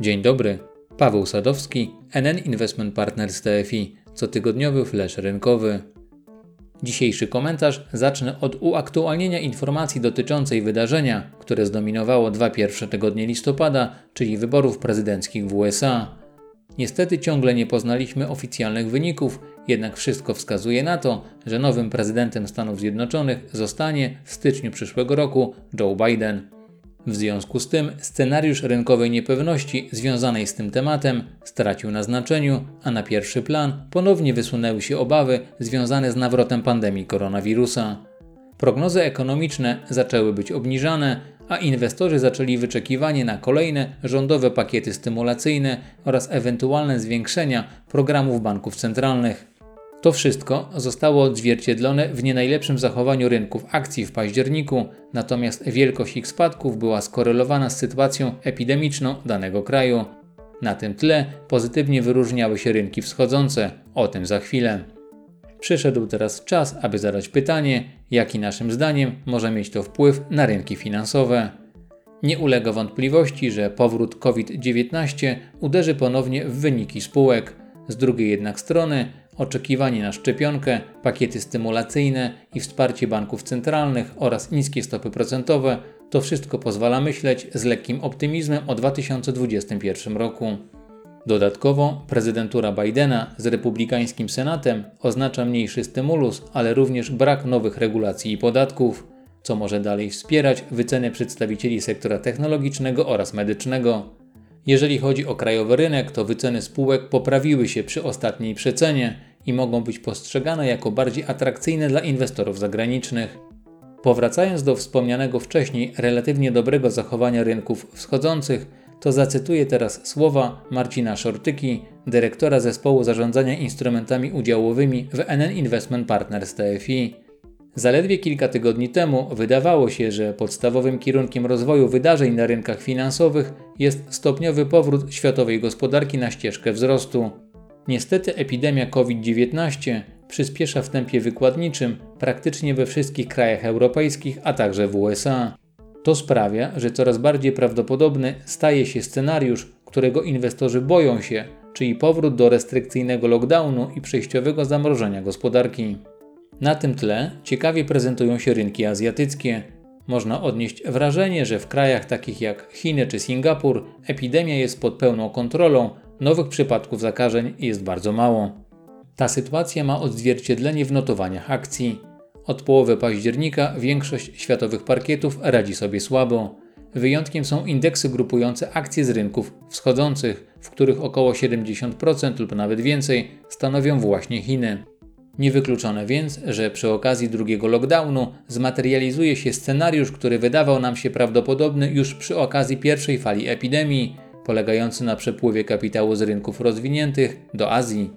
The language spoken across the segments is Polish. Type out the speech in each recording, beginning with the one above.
Dzień dobry, Paweł Sadowski, NN Investment Partners TFI, cotygodniowy flash rynkowy. Dzisiejszy komentarz zacznę od uaktualnienia informacji dotyczącej wydarzenia, które zdominowało dwa pierwsze tygodnie listopada, czyli wyborów prezydenckich w USA. Niestety ciągle nie poznaliśmy oficjalnych wyników, jednak wszystko wskazuje na to, że nowym prezydentem Stanów Zjednoczonych zostanie w styczniu przyszłego roku Joe Biden. W związku z tym scenariusz rynkowej niepewności związanej z tym tematem stracił na znaczeniu, a na pierwszy plan ponownie wysunęły się obawy związane z nawrotem pandemii koronawirusa. Prognozy ekonomiczne zaczęły być obniżane, a inwestorzy zaczęli wyczekiwanie na kolejne rządowe pakiety stymulacyjne oraz ewentualne zwiększenia programów banków centralnych. To wszystko zostało odzwierciedlone w nie najlepszym zachowaniu rynków akcji w październiku, natomiast wielkość ich spadków była skorelowana z sytuacją epidemiczną danego kraju. Na tym tle pozytywnie wyróżniały się rynki wschodzące, o tym za chwilę. Przyszedł teraz czas, aby zadać pytanie, jaki naszym zdaniem może mieć to wpływ na rynki finansowe. Nie ulega wątpliwości, że powrót COVID-19 uderzy ponownie w wyniki spółek. Z drugiej jednak strony oczekiwanie na szczepionkę, pakiety stymulacyjne i wsparcie banków centralnych oraz niskie stopy procentowe to wszystko pozwala myśleć z lekkim optymizmem o 2021 roku. Dodatkowo prezydentura Bidena z republikańskim senatem oznacza mniejszy stymulus, ale również brak nowych regulacji i podatków, co może dalej wspierać wycenę przedstawicieli sektora technologicznego oraz medycznego. Jeżeli chodzi o krajowy rynek, to wyceny spółek poprawiły się przy ostatniej przecenie i mogą być postrzegane jako bardziej atrakcyjne dla inwestorów zagranicznych. Powracając do wspomnianego wcześniej relatywnie dobrego zachowania rynków wschodzących, to zacytuję teraz słowa Marcina Szortyki, dyrektora zespołu zarządzania instrumentami udziałowymi w NN Investment Partners TFI. Zaledwie kilka tygodni temu wydawało się, że podstawowym kierunkiem rozwoju wydarzeń na rynkach finansowych jest stopniowy powrót światowej gospodarki na ścieżkę wzrostu. Niestety epidemia COVID-19 przyspiesza w tempie wykładniczym praktycznie we wszystkich krajach europejskich, a także w USA. To sprawia, że coraz bardziej prawdopodobny staje się scenariusz, którego inwestorzy boją się, czyli powrót do restrykcyjnego lockdownu i przejściowego zamrożenia gospodarki. Na tym tle ciekawie prezentują się rynki azjatyckie. Można odnieść wrażenie, że w krajach takich jak Chiny czy Singapur epidemia jest pod pełną kontrolą, nowych przypadków zakażeń jest bardzo mało. Ta sytuacja ma odzwierciedlenie w notowaniach akcji. Od połowy października większość światowych parkietów radzi sobie słabo. Wyjątkiem są indeksy grupujące akcje z rynków wschodzących, w których około 70% lub nawet więcej stanowią właśnie Chiny. Niewykluczone więc, że przy okazji drugiego lockdownu zmaterializuje się scenariusz, który wydawał nam się prawdopodobny już przy okazji pierwszej fali epidemii, polegający na przepływie kapitału z rynków rozwiniętych do Azji.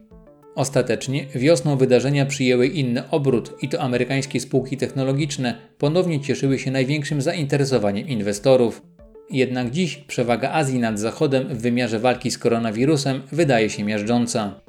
Ostatecznie wiosną wydarzenia przyjęły inny obrót i to amerykańskie spółki technologiczne ponownie cieszyły się największym zainteresowaniem inwestorów. Jednak dziś przewaga Azji nad Zachodem w wymiarze walki z koronawirusem wydaje się miażdżąca.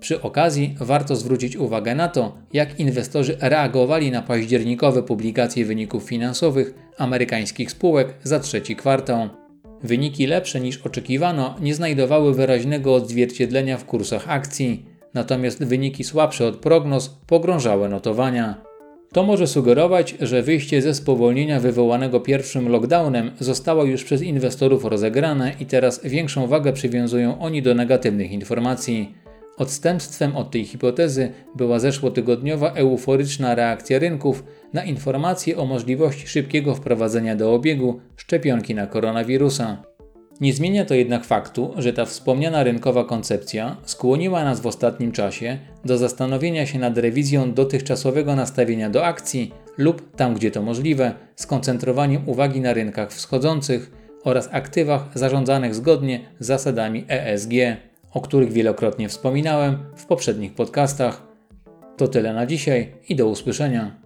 Przy okazji warto zwrócić uwagę na to, jak inwestorzy reagowali na październikowe publikacje wyników finansowych amerykańskich spółek za trzeci kwartał. Wyniki lepsze niż oczekiwano nie znajdowały wyraźnego odzwierciedlenia w kursach akcji, natomiast wyniki słabsze od prognoz pogrążały notowania. To może sugerować, że wyjście ze spowolnienia wywołanego pierwszym lockdownem zostało już przez inwestorów rozegrane i teraz większą wagę przywiązują oni do negatywnych informacji. Odstępstwem od tej hipotezy była zeszłotygodniowa euforyczna reakcja rynków na informacje o możliwości szybkiego wprowadzenia do obiegu szczepionki na koronawirusa. Nie zmienia to jednak faktu, że ta wspomniana rynkowa koncepcja skłoniła nas w ostatnim czasie do zastanowienia się nad rewizją dotychczasowego nastawienia do akcji lub, tam gdzie to możliwe, skoncentrowaniem uwagi na rynkach wschodzących oraz aktywach zarządzanych zgodnie z zasadami ESG o których wielokrotnie wspominałem w poprzednich podcastach. To tyle na dzisiaj i do usłyszenia.